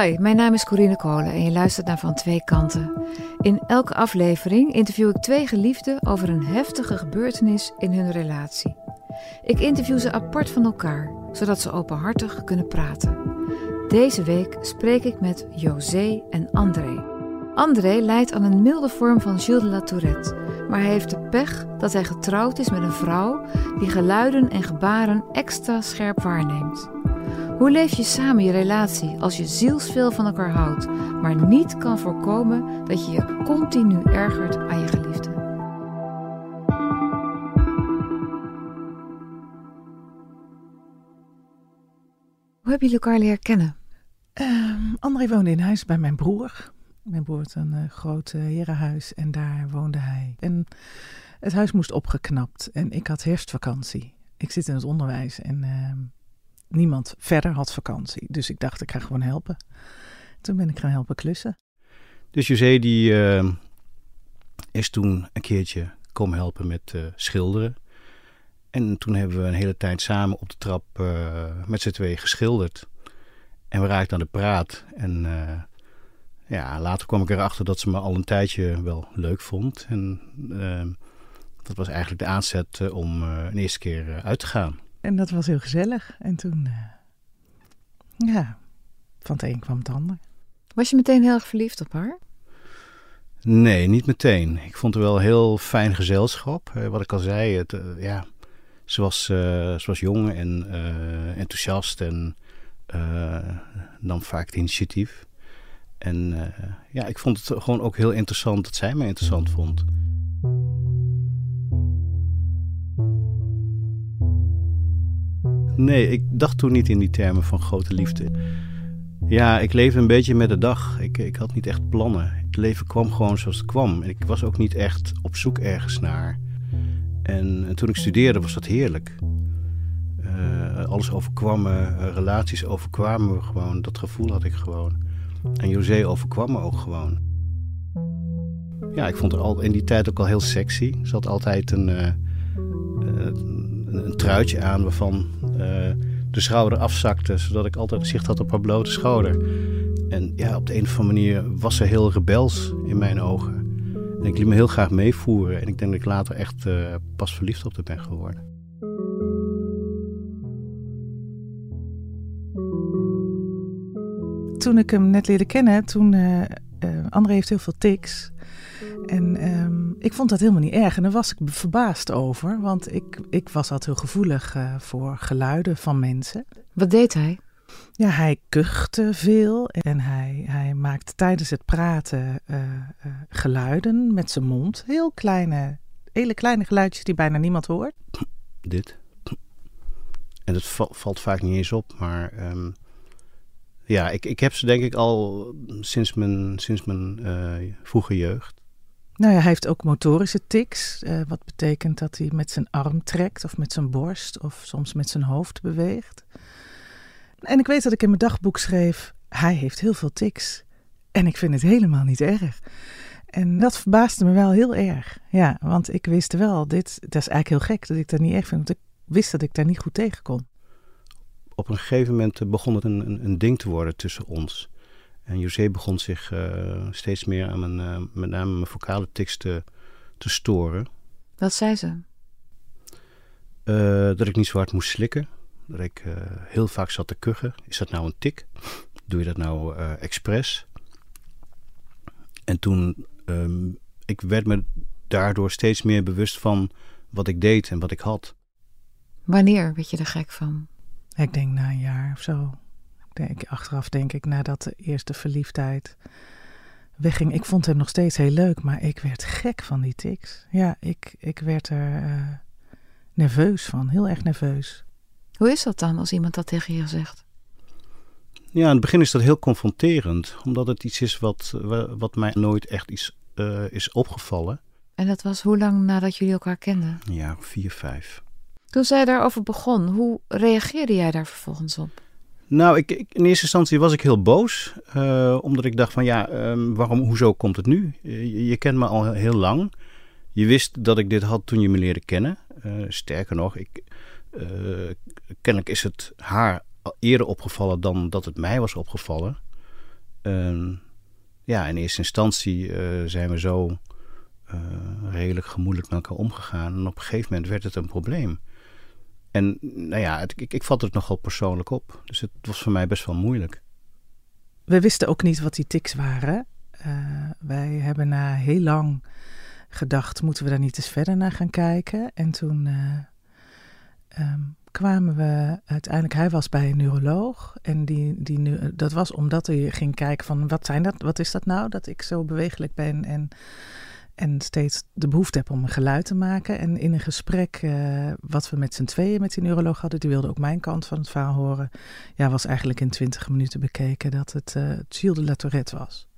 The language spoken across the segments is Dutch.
Hi, mijn naam is Corine Kolen en je luistert naar Van Twee Kanten. In elke aflevering interview ik twee geliefden over een heftige gebeurtenis in hun relatie. Ik interview ze apart van elkaar, zodat ze openhartig kunnen praten. Deze week spreek ik met José en André. André lijdt aan een milde vorm van Gilles de la Tourette, maar hij heeft de pech dat hij getrouwd is met een vrouw die geluiden en gebaren extra scherp waarneemt. Hoe leef je samen je relatie als je zielsveel van elkaar houdt, maar niet kan voorkomen dat je je continu ergert aan je geliefde? Hoe hebben jullie elkaar leren kennen? Um, André woonde in huis bij mijn broer. Mijn broer had een uh, groot uh, herenhuis en daar woonde hij. En het huis moest opgeknapt en ik had herfstvakantie. Ik zit in het onderwijs en uh, niemand verder had vakantie. Dus ik dacht, ik ga gewoon helpen. Toen ben ik gaan helpen klussen. Dus José die uh, is toen een keertje komen helpen met uh, schilderen. En toen hebben we een hele tijd samen op de trap uh, met z'n tweeën geschilderd. En we raakten aan de praat. En ja, later kwam ik erachter dat ze me al een tijdje wel leuk vond. En dat was eigenlijk de aanzet om een eerste keer uit te gaan. En dat was heel gezellig. En toen, uh, ja, van het een kwam het ander. Was je meteen heel erg verliefd op haar? Nee, niet meteen. Ik vond het wel een heel fijn gezelschap. Uh, wat ik al zei, het, uh, ja, ze, was, ze was jong en enthousiast en nam vaak het initiatief. En ja, ik vond het gewoon ook heel interessant dat zij mij interessant vond. Nee, ik dacht toen niet in die termen van grote liefde. Ja, ik leefde een beetje met de dag. Ik, ik had niet echt plannen. Het leven kwam gewoon zoals het kwam. En ik was ook niet echt op zoek ergens naar. En, en toen ik studeerde was dat heerlijk. Uh, alles overkwam me, relaties overkwamen me gewoon. Dat gevoel had ik gewoon. En José overkwam me ook gewoon. Ja, ik vond het al in die tijd ook al heel sexy. Ze had altijd een, uh, een, een truitje aan waarvan de schouder afzakte, zodat ik altijd zicht had op haar blote schouder. En ja, op de een of andere manier was ze heel rebels in mijn ogen. En ik liet me heel graag meevoeren. En ik denk dat ik later echt uh, pas verliefd op haar ben geworden. Toen ik hem net leerde kennen, toen uh, André heeft heel veel tics. En um, ik vond dat helemaal niet erg. En daar was ik verbaasd over. Want ik, ik was altijd heel gevoelig uh, voor geluiden van mensen. Wat deed hij? Ja, hij kuchte veel. En hij, hij maakte tijdens het praten uh, uh, geluiden met zijn mond. Heel kleine, hele kleine geluidjes die bijna niemand hoort. Dit. En dat valt vaak niet eens op. Maar um, ja, ik, ik heb ze denk ik al sinds mijn, sinds mijn vroege jeugd. Nou ja, hij heeft ook motorische tics. Uh, wat betekent dat hij met zijn arm trekt of met zijn borst of soms met zijn hoofd beweegt. En ik weet dat ik in mijn dagboek schreef: hij heeft heel veel tics. En ik vind het helemaal niet erg. En dat verbaasde me wel heel erg. Ja, want ik wist wel, dit, dat is eigenlijk heel gek dat ik dat niet erg vind. Want ik wist dat ik daar niet goed tegen kon. Op een gegeven moment begon het een, een, een ding te worden tussen ons. En José begon zich uh, steeds meer aan mijn, uh, met name mijn vocale tics te, te storen. Wat zei ze? Uh, dat ik niet zo hard moest slikken. Dat ik heel vaak zat te kuchen. Is dat nou een tik? Doe je dat nou expres? En toen, um, ik werd me daardoor steeds meer bewust van wat ik deed en wat ik had. Wanneer werd je er gek van? Ik denk na een jaar of zo denk, achteraf denk ik, nadat de eerste verliefdheid wegging. Ik vond hem nog steeds heel leuk, maar ik werd gek van die tics. Ja, ik, ik werd er uh, nerveus van, heel erg nerveus. Hoe is dat dan als iemand dat tegen je zegt? Ja, in het begin is dat heel confronterend, omdat het iets is wat, wat mij nooit echt is, uh, is opgevallen. En dat was hoe lang nadat jullie elkaar kenden? Ja, vier, vijf. Toen zij daarover begon, hoe reageerde jij daar vervolgens op? Nou, ik, in eerste instantie was ik heel boos. Uh, omdat ik dacht van ja, um, waarom, hoezo komt het nu? Je, je, kent me al heel lang. Je wist dat ik dit had toen je me leerde kennen. Uh, sterker nog, ik, kennelijk is het haar eerder opgevallen dan dat het mij was opgevallen. Ehm, ja, in eerste instantie eh, zijn we zo redelijk gemoedelijk met elkaar omgegaan. En op een gegeven moment werd het een probleem. En nou ja, het, ik, ik vat het nogal persoonlijk op. Dus het was voor mij best wel moeilijk. We wisten ook niet wat die tics waren. Uh, wij hebben na heel lang gedacht, moeten we daar niet eens verder naar gaan kijken? En toen um, kwamen we uiteindelijk, hij was bij een neuroloog. En die, die, dat was omdat hij ging kijken van wat zijn dat, wat is dat nou? Dat ik zo bewegelijk ben en, en steeds de behoefte heb om een geluid te maken. En in een gesprek uh, wat we met z'n tweeën met die neuroloog hadden, die wilde ook mijn kant van het verhaal horen. Ja, was eigenlijk in twintig minuten bekeken dat het uh, Gilles de la Tourette was.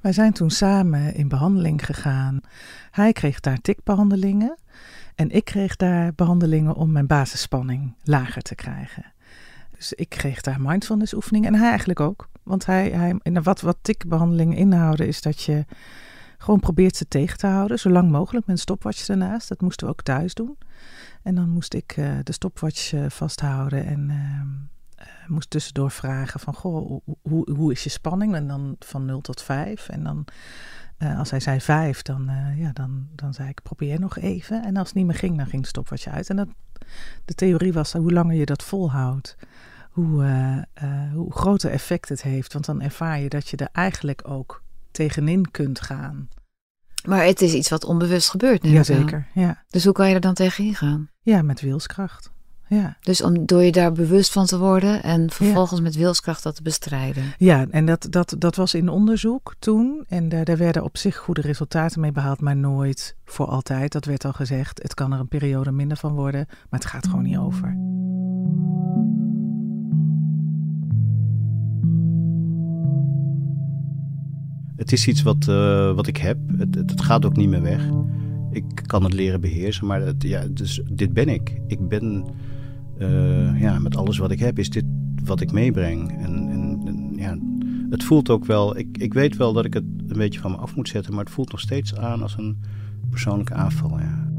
Wij zijn toen samen in behandeling gegaan. Hij kreeg daar tikbehandelingen. En ik kreeg daar behandelingen om mijn basisspanning lager te krijgen. Dus ik kreeg daar mindfulness oefeningen en hij eigenlijk ook. Want hij, hij, wat, wat tikbehandelingen inhouden is dat je gewoon probeert ze tegen te houden. Zo lang mogelijk met een stopwatch ernaast. Dat moesten we ook thuis doen. En dan moest ik uh, de stopwatch uh, vasthouden en uh, moest tussendoor vragen van... Goh, hoe, hoe is je spanning? En dan van 0 tot 5. En dan als hij zei vijf, dan, ja, dan, dan zei ik probeer nog even. En als het niet meer ging, dan ging de stopwatch uit. En dat, de theorie was, hoe langer je dat volhoudt, hoe, hoe groter effect het heeft. Want dan ervaar je dat je er eigenlijk ook tegenin kunt gaan. Maar het is iets wat onbewust gebeurt nu. Jazeker, ja. Dus hoe kan je er dan tegenin gaan? Ja, met wilskracht. Ja. Dus om, door je daar bewust van te worden en vervolgens met wilskracht dat te bestrijden. Ja, en dat, dat, dat was in onderzoek toen. En daar, daar werden op zich goede resultaten mee behaald, maar nooit voor altijd. Dat werd al gezegd. Het kan er een periode minder van worden, maar het gaat gewoon niet over. Het is iets wat, uh, wat ik heb. Het, het, het, gaat ook niet meer weg. Ik kan het leren beheersen, maar het, ja, dus dit ben ik. Ik ben uh, ja, met alles wat ik heb, is dit wat ik meebreng. En, en, en, ja, het voelt ook wel, ik, ik weet wel dat ik het een beetje van me af moet zetten, maar het voelt nog steeds aan als een persoonlijke aanval. Ja.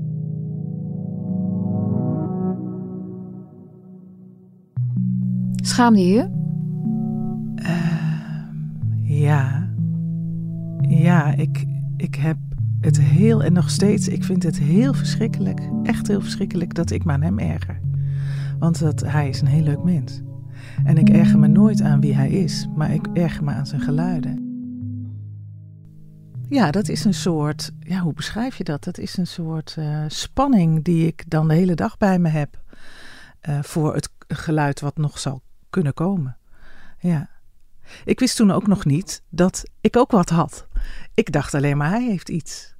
Schaamde je je? Uh, ja. Ja, ik, ik heb het heel, en nog steeds, ik vind het heel verschrikkelijk, echt heel verschrikkelijk dat ik me aan hem erger. Want dat, hij is een heel leuk mens. En ik erger me nooit aan wie hij is, maar ik erger me aan zijn geluiden. Ja, dat is een soort, ja, hoe beschrijf je dat? Dat is een soort uh, spanning die ik dan de hele dag bij me heb uh, voor het geluid wat nog zal kunnen komen. Ja. Ik wist toen ook nog niet dat ik ook wat had. Ik dacht alleen maar, hij heeft iets.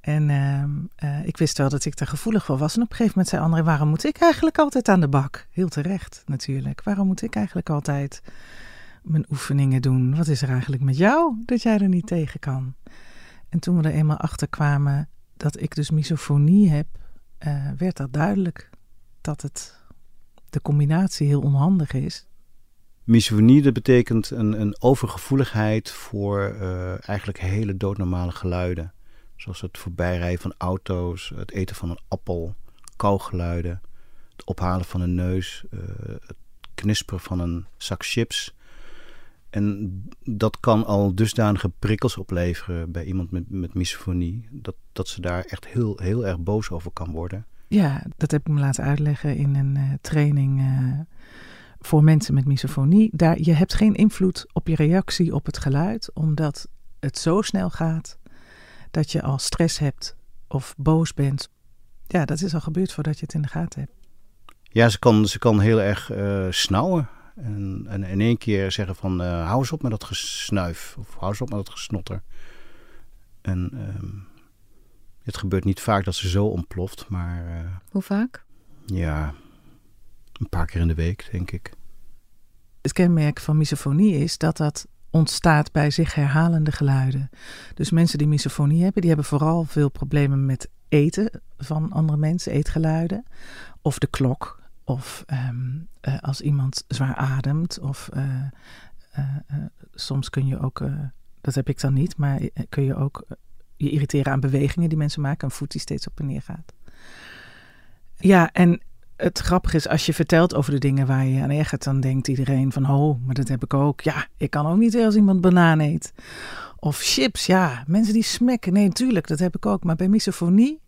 En uh, ik wist wel dat ik er gevoelig voor was. En op een gegeven moment zei André, waarom moet ik eigenlijk altijd aan de bak? Heel terecht natuurlijk. Waarom moet ik eigenlijk altijd mijn oefeningen doen? Wat is er eigenlijk met jou dat jij er niet tegen kan? En toen we er eenmaal achter kwamen dat ik dus misofonie heb, uh, werd dat duidelijk dat het de combinatie heel onhandig is. Misofonie, dat betekent een, een overgevoeligheid voor uh, eigenlijk hele doodnormale geluiden. Zoals het voorbijrijden van auto's, het eten van een appel, kauwgeluiden, het ophalen van een neus, uh, het knisperen van een zak chips. En dat kan al dusdanige prikkels opleveren bij iemand met, met misofonie, dat, dat ze daar echt heel, heel erg boos over kan worden. Ja, dat heb ik me laten uitleggen in een uh, training voor mensen met misofonie. Daar, je hebt geen invloed op je reactie op het geluid, omdat het zo snel gaat dat je al stress hebt of boos bent. Ja, dat is al gebeurd voordat je het in de gaten hebt. Ja, ze kan, ze kan heel erg uh, snauwen. En, en, in één keer zeggen van uh, hou eens op met dat gesnuif. Of hou eens op met dat gesnotter. En um, het gebeurt niet vaak dat ze zo ontploft, maar... Uh, Hoe vaak? Ja, een paar keer in de week, denk ik. Het kenmerk van misofonie is dat dat ontstaat bij zich herhalende geluiden. Dus mensen die misofonie hebben, die hebben vooral veel problemen met eten van andere mensen, eetgeluiden. Of de klok. Of um, uh, als iemand zwaar ademt. Of uh, uh, soms kun je ook, dat heb ik dan niet, maar kun je ook je irriteren aan bewegingen die mensen maken. Een voet die steeds op en neer gaat. Ja, en het grappige is, als je vertelt over de dingen waar je aan ergert, dan denkt iedereen van, oh, maar dat heb ik ook. Ja, ik kan ook niet als iemand banaan eet. Of chips, ja, mensen die smekken. Nee, natuurlijk, dat heb ik ook. Maar bij misofonie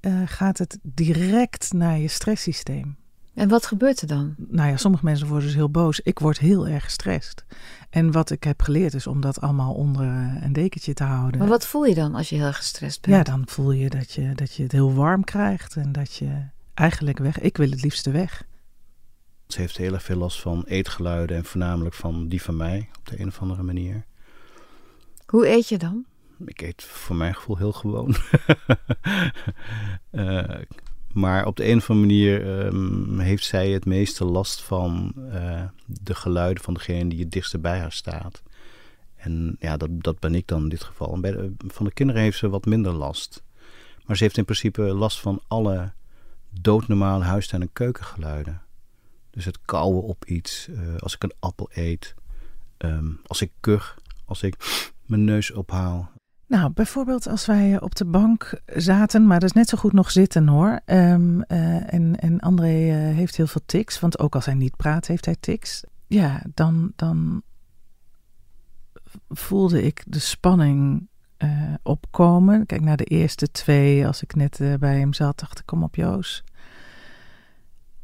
uh, gaat het direct naar je stresssysteem. En wat gebeurt er dan? Nou ja, sommige mensen worden dus heel boos. Ik word heel erg gestrest. En wat ik heb geleerd is om dat allemaal onder een dekentje te houden. Maar wat voel je dan als je heel gestrest bent? Ja, dan voel je dat je, dat je het heel warm krijgt en dat je eigenlijk weg. Ik wil het liefste weg. Ze heeft heel erg veel last van eetgeluiden en voornamelijk van die van mij op de een of andere manier. Hoe eet je dan? Ik eet voor mijn gevoel heel gewoon. uh, maar op de een of andere manier um, heeft zij het meeste last van uh, de geluiden van degene die het dichtst bij haar staat. En ja, dat, dat ben ik dan in dit geval. En bij de, van de kinderen heeft ze wat minder last. Maar ze heeft in principe last van alle doodnormale huistuin- en keukengeluiden. Dus het kauwen op iets, uh, als ik een appel eet, um, als ik kuch, als ik mijn neus ophaal. Nou, bijvoorbeeld als wij op de bank zaten, maar dat is net zo goed nog zitten hoor. Um, uh, en, en André heeft heel veel tics, want ook als hij niet praat, heeft hij tics. Ja, dan, dan voelde ik de spanning uh, opkomen. Kijk, naar de eerste twee, als ik net bij hem zat, dacht ik, kom op Joos.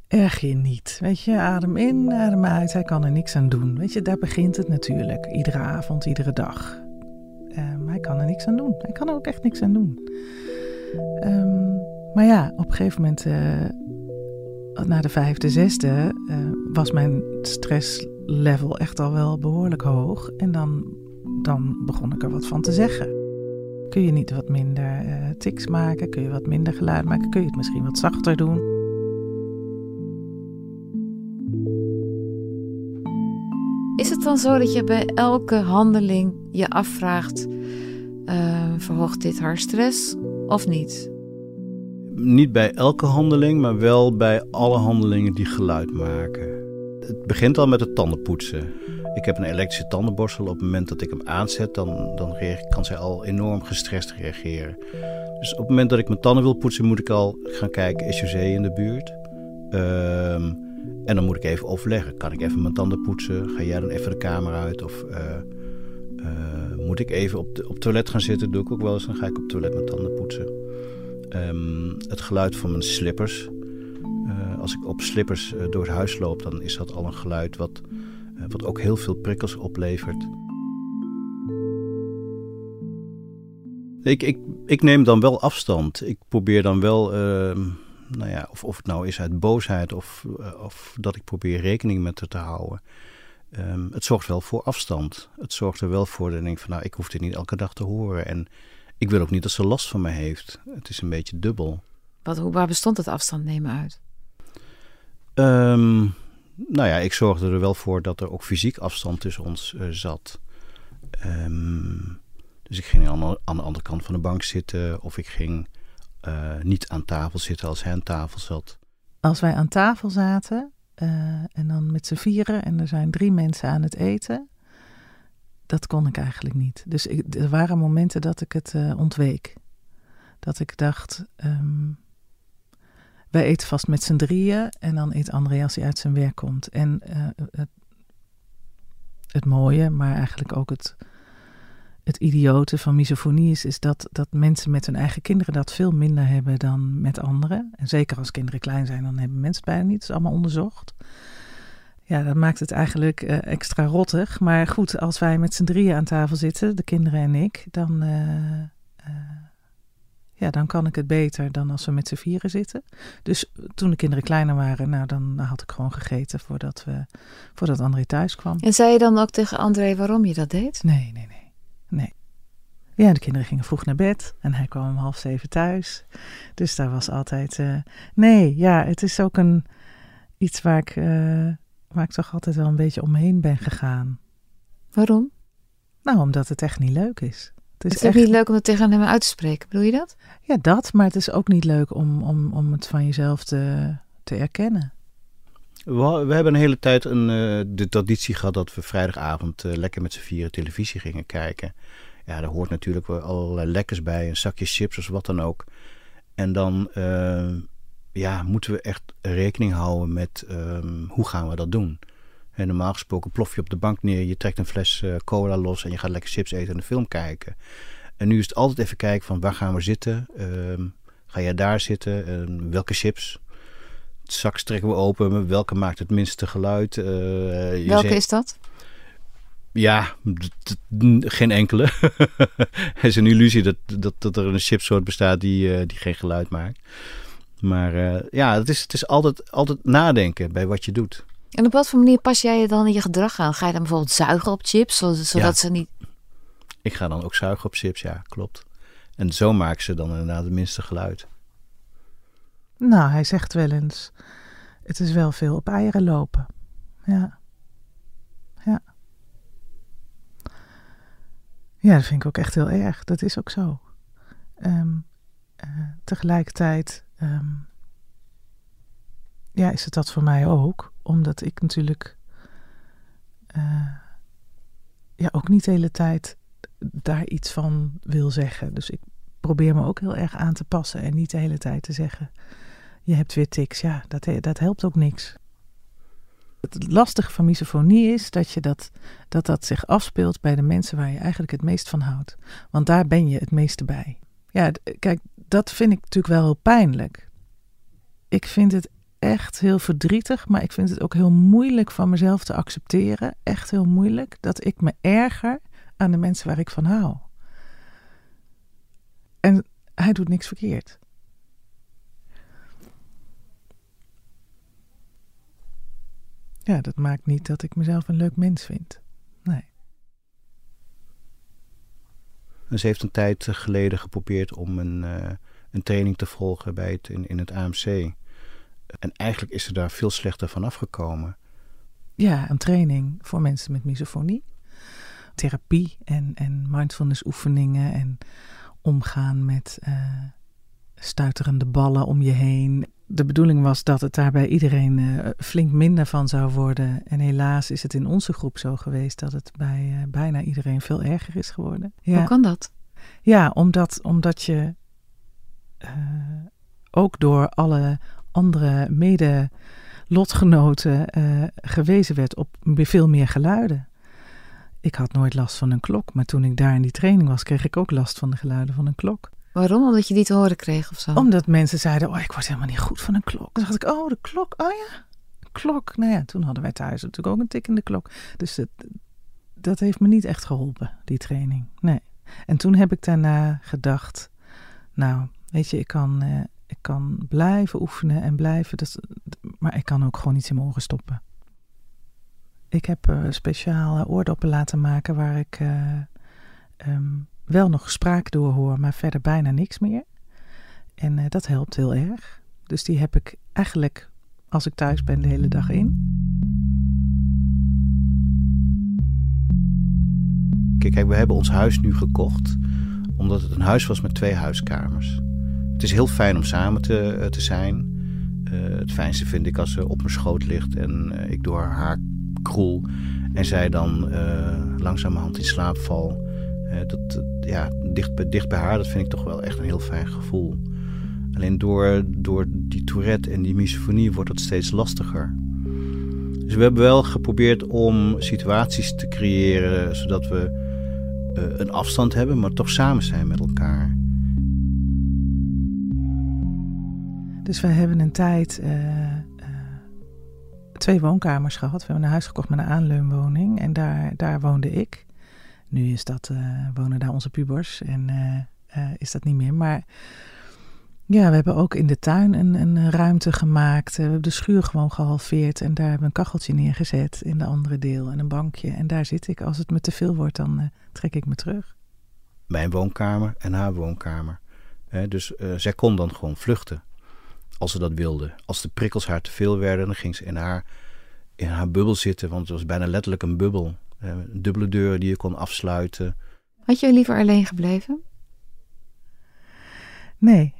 Erg je niet. Weet je, adem in, adem uit. Hij kan er niks aan doen. Weet je, daar begint het natuurlijk. Iedere avond, iedere dag. Um, hij kan er niks aan doen. Hij kan er ook echt niks aan doen. Um, maar ja, op een gegeven moment, uh, na de vijfde, zesde, was mijn stresslevel echt al wel behoorlijk hoog. En dan, dan begon ik er wat van te zeggen. Kun je niet wat minder uh, tics maken? Kun je wat minder geluid maken? Kun je het misschien wat zachter doen? Is het dan zo dat je bij elke handeling je afvraagt: uh, verhoogt dit haar stress of niet? Niet bij elke handeling, maar wel bij alle handelingen die geluid maken. Het begint al met het tandenpoetsen. Ik heb een elektrische tandenborstel. Op het moment dat ik hem aanzet, dan, dan kan zij al enorm gestrest reageren. Dus op het moment dat ik mijn tanden wil poetsen, moet ik al gaan kijken: is José in de buurt? Uh, en dan moet ik even overleggen. Kan ik even mijn tanden poetsen? Ga jij dan even de kamer uit? Of uh, uh, moet ik even op, de, op toilet gaan zitten? Doe ik ook wel eens. Dan ga ik op toilet mijn tanden poetsen. Um, het geluid van mijn slippers. Uh, als ik op slippers door het huis loop, dan is dat al een geluid wat, wat ook heel veel prikkels oplevert. Ik, ik, ik neem dan wel afstand. Ik probeer dan wel ehm, nou ja, of, of het nou is uit boosheid of, uh, of dat ik probeer rekening met het te houden. Um, het zorgt wel voor afstand. Het zorgt er wel voor dat ik denk van nou, ik hoef dit niet elke dag te horen. En ik wil ook niet dat ze last van me heeft. Het is een beetje dubbel. Wat, hoe, waar bestond het afstand nemen uit? Um, nou ja, ik zorgde er wel voor dat er ook fysiek afstand tussen ons uh, zat. Um, dus ik ging aan, aan de andere kant van de bank zitten of ik ging uh, niet aan tafel zitten als hij aan tafel zat. Als wij aan tafel zaten uh, en dan met z'n vieren en er zijn drie mensen aan het eten, dat kon ik eigenlijk niet. Dus ik, er waren momenten dat ik het ontweek. Dat ik dacht, um, wij eten vast met z'n drieën en dan eet André als hij uit zijn werk komt. En het, het mooie, maar eigenlijk ook het het idiote van misofonie is, is dat, dat mensen met hun eigen kinderen dat veel minder hebben dan met anderen. En zeker als kinderen klein zijn, dan hebben mensen het bijna niet. Is allemaal onderzocht. Ja, dat maakt het eigenlijk uh, extra rottig. Maar goed, als wij met z'n drieën aan tafel zitten, de kinderen en ik, dan, uh, ja, dan kan ik het beter dan als we met z'n vieren zitten. Dus toen de kinderen kleiner waren, nou, dan had ik gewoon gegeten voordat, we, voordat André thuis kwam. En zei je dan ook tegen André waarom je dat deed? Nee, nee, nee. Nee. Ja, de kinderen gingen vroeg naar bed en hij kwam om half zeven thuis. Dus daar was altijd. Uh, nee, ja, het is ook een iets waar ik, uh, waar ik toch altijd wel een beetje omheen ben gegaan. Waarom? Nou, omdat het echt niet leuk is. Het is, het is echt niet leuk om het tegen hem uit te spreken, bedoel je dat? Ja, dat, maar het is ook niet leuk om, om, om het van jezelf te, te erkennen. We, we, hebben een hele tijd een, uh, de traditie gehad dat we vrijdagavond uh, lekker met z'n vieren televisie gingen kijken. Ja, daar hoort natuurlijk wel allerlei lekkers bij, een zakje chips of wat dan ook. En dan uh, ja, moeten we echt rekening houden met ehm, hoe gaan we dat doen. En normaal gesproken plof je op de bank neer, je trekt een fles uh, cola los en je gaat lekker chips eten en een film kijken. En nu is het altijd even kijken van waar gaan we zitten? Ehm, ga je daar zitten? Ehm, welke chips? Straks trekken we open. Welke maakt het minste geluid? Uh, welke is dat? Ja, geen enkele. het is een illusie dat, dat, dat er een chipsoort bestaat die, uh, die geen geluid maakt. Maar uh, ja, het is, het is altijd, altijd nadenken bij wat je doet. En op wat voor manier pas jij je dan in je gedrag aan? Ga je dan bijvoorbeeld zuigen op chips, zodat ja. ze niet... Ik ga dan ook zuigen op chips, ja, klopt. En zo maken ze dan inderdaad het minste geluid. Nou, hij zegt wel eens, het is wel veel op eieren lopen. Ja. Ja. Ja, dat vind ik ook echt heel erg. Dat is ook zo. Um, uh, tegelijkertijd um, ja, is het dat voor mij ook. Omdat ik natuurlijk uh, ja, ook niet de hele tijd daar iets van wil zeggen. Dus ik probeer me ook heel erg aan te passen en niet de hele tijd te zeggen: Je hebt weer tics. Ja, dat, dat helpt ook niks. Het lastige van misofonie is dat, je dat, dat dat zich afspeelt bij de mensen waar je eigenlijk het meest van houdt. Want daar ben je het meeste bij. Ja, kijk, dat vind ik natuurlijk wel heel pijnlijk. Ik vind het echt heel verdrietig, maar ik vind het ook heel moeilijk van mezelf te accepteren. Echt heel moeilijk dat ik me erger aan de mensen waar ik van hou. En hij doet niks verkeerd. Ja, dat maakt niet dat ik mezelf een leuk mens vind. Nee. Ze heeft een tijd geleden geprobeerd om een, uh, een training te volgen bij het, in, in het AMC. En eigenlijk is ze daar veel slechter van afgekomen. Ja, een training voor mensen met misofonie. Therapie en, en mindfulness oefeningen en omgaan met uh, stuiterende ballen om je heen. De bedoeling was dat het daar bij iedereen uh, flink minder van zou worden. En helaas is het in onze groep zo geweest dat het bij uh, bijna iedereen veel erger is geworden. Ja. Hoe kan dat? Ja, omdat, omdat je ook door alle andere mede-lotgenoten gewezen werd op veel meer geluiden. Ik had nooit last van een klok, maar toen ik daar in die training was, kreeg ik ook last van de geluiden van een klok. Waarom? Omdat je die te horen kreeg of zo? Omdat mensen zeiden, oh, ik word helemaal niet goed van een klok. Dan dacht ik, oh, de klok, oh ja, klok. Nou ja, toen hadden wij thuis natuurlijk ook een tikkende klok. Dus dat heeft me niet echt geholpen, die training. Nee. En toen heb ik daarna gedacht, nou, weet je, ik kan, uh, ik kan blijven oefenen en blijven, maar ik kan ook gewoon iets in mijn oren stoppen. Ik heb uh, speciaal oordoppen laten maken waar ik uh, um, wel nog spraak doorhoor, maar verder bijna niks meer. En uh, dat helpt heel erg. Dus die heb ik eigenlijk als ik thuis ben de hele dag in. Kijk, we hebben ons huis nu gekocht omdat het een huis was met twee huiskamers. Het is heel fijn om samen te, te zijn. het fijnste vind ik als ze op mijn schoot ligt en ik door haar kroel en zij dan uh, langzamerhand in slaap val. Dat, ja, dicht, dicht bij haar, dat vind ik toch wel echt een heel fijn gevoel. Alleen door, door die Tourette en die misofonie wordt het steeds lastiger. Dus we hebben wel geprobeerd om situaties te creëren zodat we een afstand hebben, maar toch samen zijn met elkaar. Dus we hebben een tijd twee woonkamers gehad. We hebben een huis gekocht met een aanleunwoning en daar, daar woonde ik. Nu is dat, uh, wonen daar onze pubers en is dat niet meer. Maar ja, we hebben ook in de tuin een, een ruimte gemaakt. we hebben de schuur gewoon gehalveerd en daar hebben we een kacheltje neergezet in de andere deel en een bankje. En daar zit ik. Als het me te veel wordt, dan trek ik me terug. Mijn woonkamer en haar woonkamer. dus zij kon dan gewoon vluchten als ze dat wilde. Als de prikkels haar te veel werden, dan ging ze in haar, in haar bubbel zitten. Want het was bijna letterlijk een bubbel. Eh, een dubbele deur die je kon afsluiten. Had je liever alleen gebleven? Nee.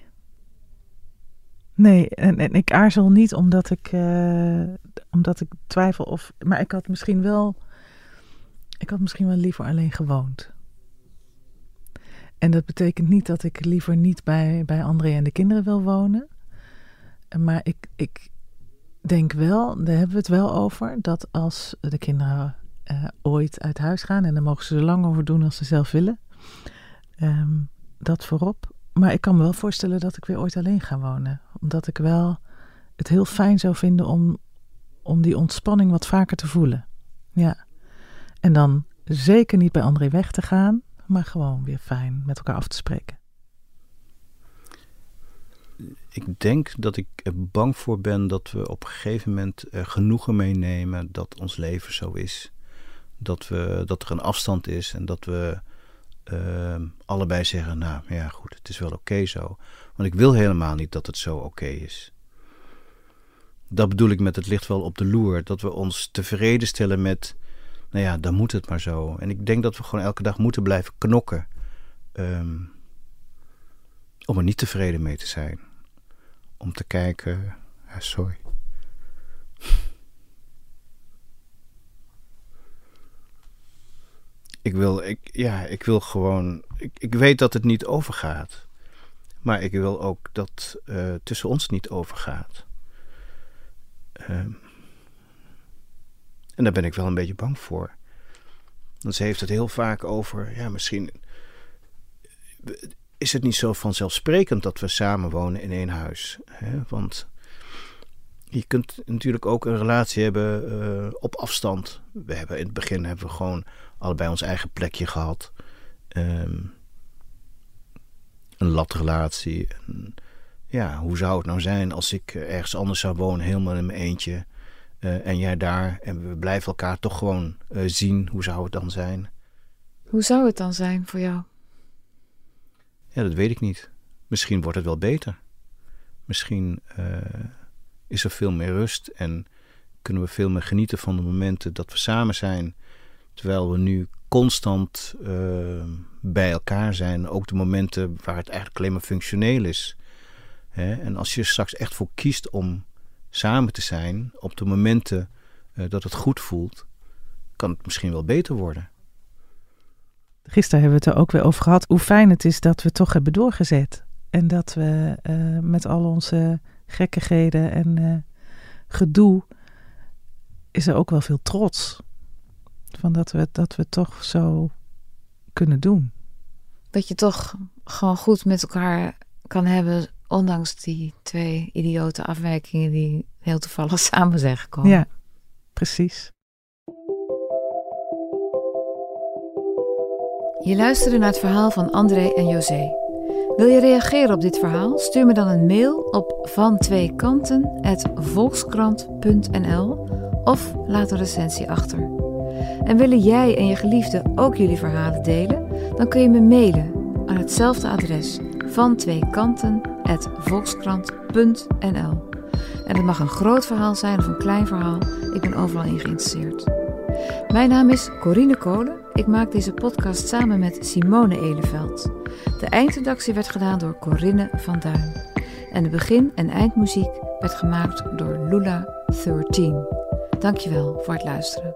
Nee, en, en ik aarzel niet omdat ik, uh, omdat ik twijfel of. Maar ik had misschien wel. Ik had misschien wel liever alleen gewoond. En dat betekent niet dat ik liever niet bij, bij André en de kinderen wil wonen. Maar ik, ik denk wel, daar hebben we het wel over, dat als de kinderen uh, ooit uit huis gaan, en dan mogen ze er lang over doen als ze zelf willen, um, dat voorop. Maar ik kan me wel voorstellen dat ik weer ooit alleen ga wonen. Omdat ik wel het heel fijn zou vinden om, om die ontspanning wat vaker te voelen. Ja. En dan zeker niet bij André weg te gaan, maar gewoon weer fijn met elkaar af te spreken. Ik denk dat ik er bang voor ben dat we op een gegeven moment er genoegen meenemen dat ons leven zo is. Dat, we, dat er een afstand is en dat we uh, allebei zeggen: Nou ja, goed, het is wel oké zo. Want ik wil helemaal niet dat het zo oké is. Dat bedoel ik met het ligt wel op de loer. Dat we ons tevreden stellen met nou ja, dan moet het maar zo. En ik denk dat we gewoon elke dag moeten blijven knokken. Um, om er niet tevreden mee te zijn. Om te kijken. Ja, sorry. Ik wil, ik, ja, ik wil gewoon. Ik, ik weet dat het niet overgaat. Maar ik wil ook dat uh, tussen ons niet overgaat. Um, en daar ben ik wel een beetje bang voor. Want ze heeft het heel vaak over, ja, misschien is het niet zo vanzelfsprekend dat we samen wonen in één huis. Hè? Want je kunt natuurlijk ook een relatie hebben uh, op afstand. We hebben in het begin hebben we gewoon allebei ons eigen plekje gehad. Um, een latrelatie. ja, hoe zou het nou zijn als ik ergens anders zou wonen, helemaal in mijn eentje? Uh, en jij daar. En we blijven elkaar toch gewoon uh, zien. Hoe zou het dan zijn? Hoe zou het dan zijn voor jou? Ja, dat weet ik niet. Misschien wordt het wel beter. Misschien uh, is er veel meer rust en kunnen we veel meer genieten van de momenten dat we samen zijn. Terwijl we nu constant bij elkaar zijn. Ook de momenten waar het eigenlijk alleen maar functioneel is. Hè? En als je er straks echt voor kiest om samen te zijn op de momenten uh, dat het goed voelt, kan het misschien wel beter worden. Gisteren hebben we het er ook weer over gehad hoe fijn het is dat we toch hebben doorgezet. En dat we uh, met al onze gekkigheden en uh, gedoe is er ook wel veel trots. Van dat we, dat we toch zo kunnen doen. Dat je toch gewoon goed met elkaar kan hebben Ondanks die twee idiote afwijkingen die heel toevallig samen zijn gekomen. Ja, precies. Je luisterde naar het verhaal van André en José. Wil je reageren op dit verhaal? Stuur me dan een mail op vantweekanten.volkskrant.nl of laat een recensie achter. En willen jij en je geliefde ook jullie verhalen delen? Dan kun je me mailen aan hetzelfde adres van twee. En het mag een groot verhaal zijn of een klein verhaal. Ik ben overal in geïnteresseerd. Mijn naam is Corine Kolen. Ik maak deze podcast samen met Simone Eleveld. De eindredactie werd gedaan door Corinne van Duin. En de begin- en eindmuziek werd gemaakt door Lula 13. Dankjewel voor het luisteren.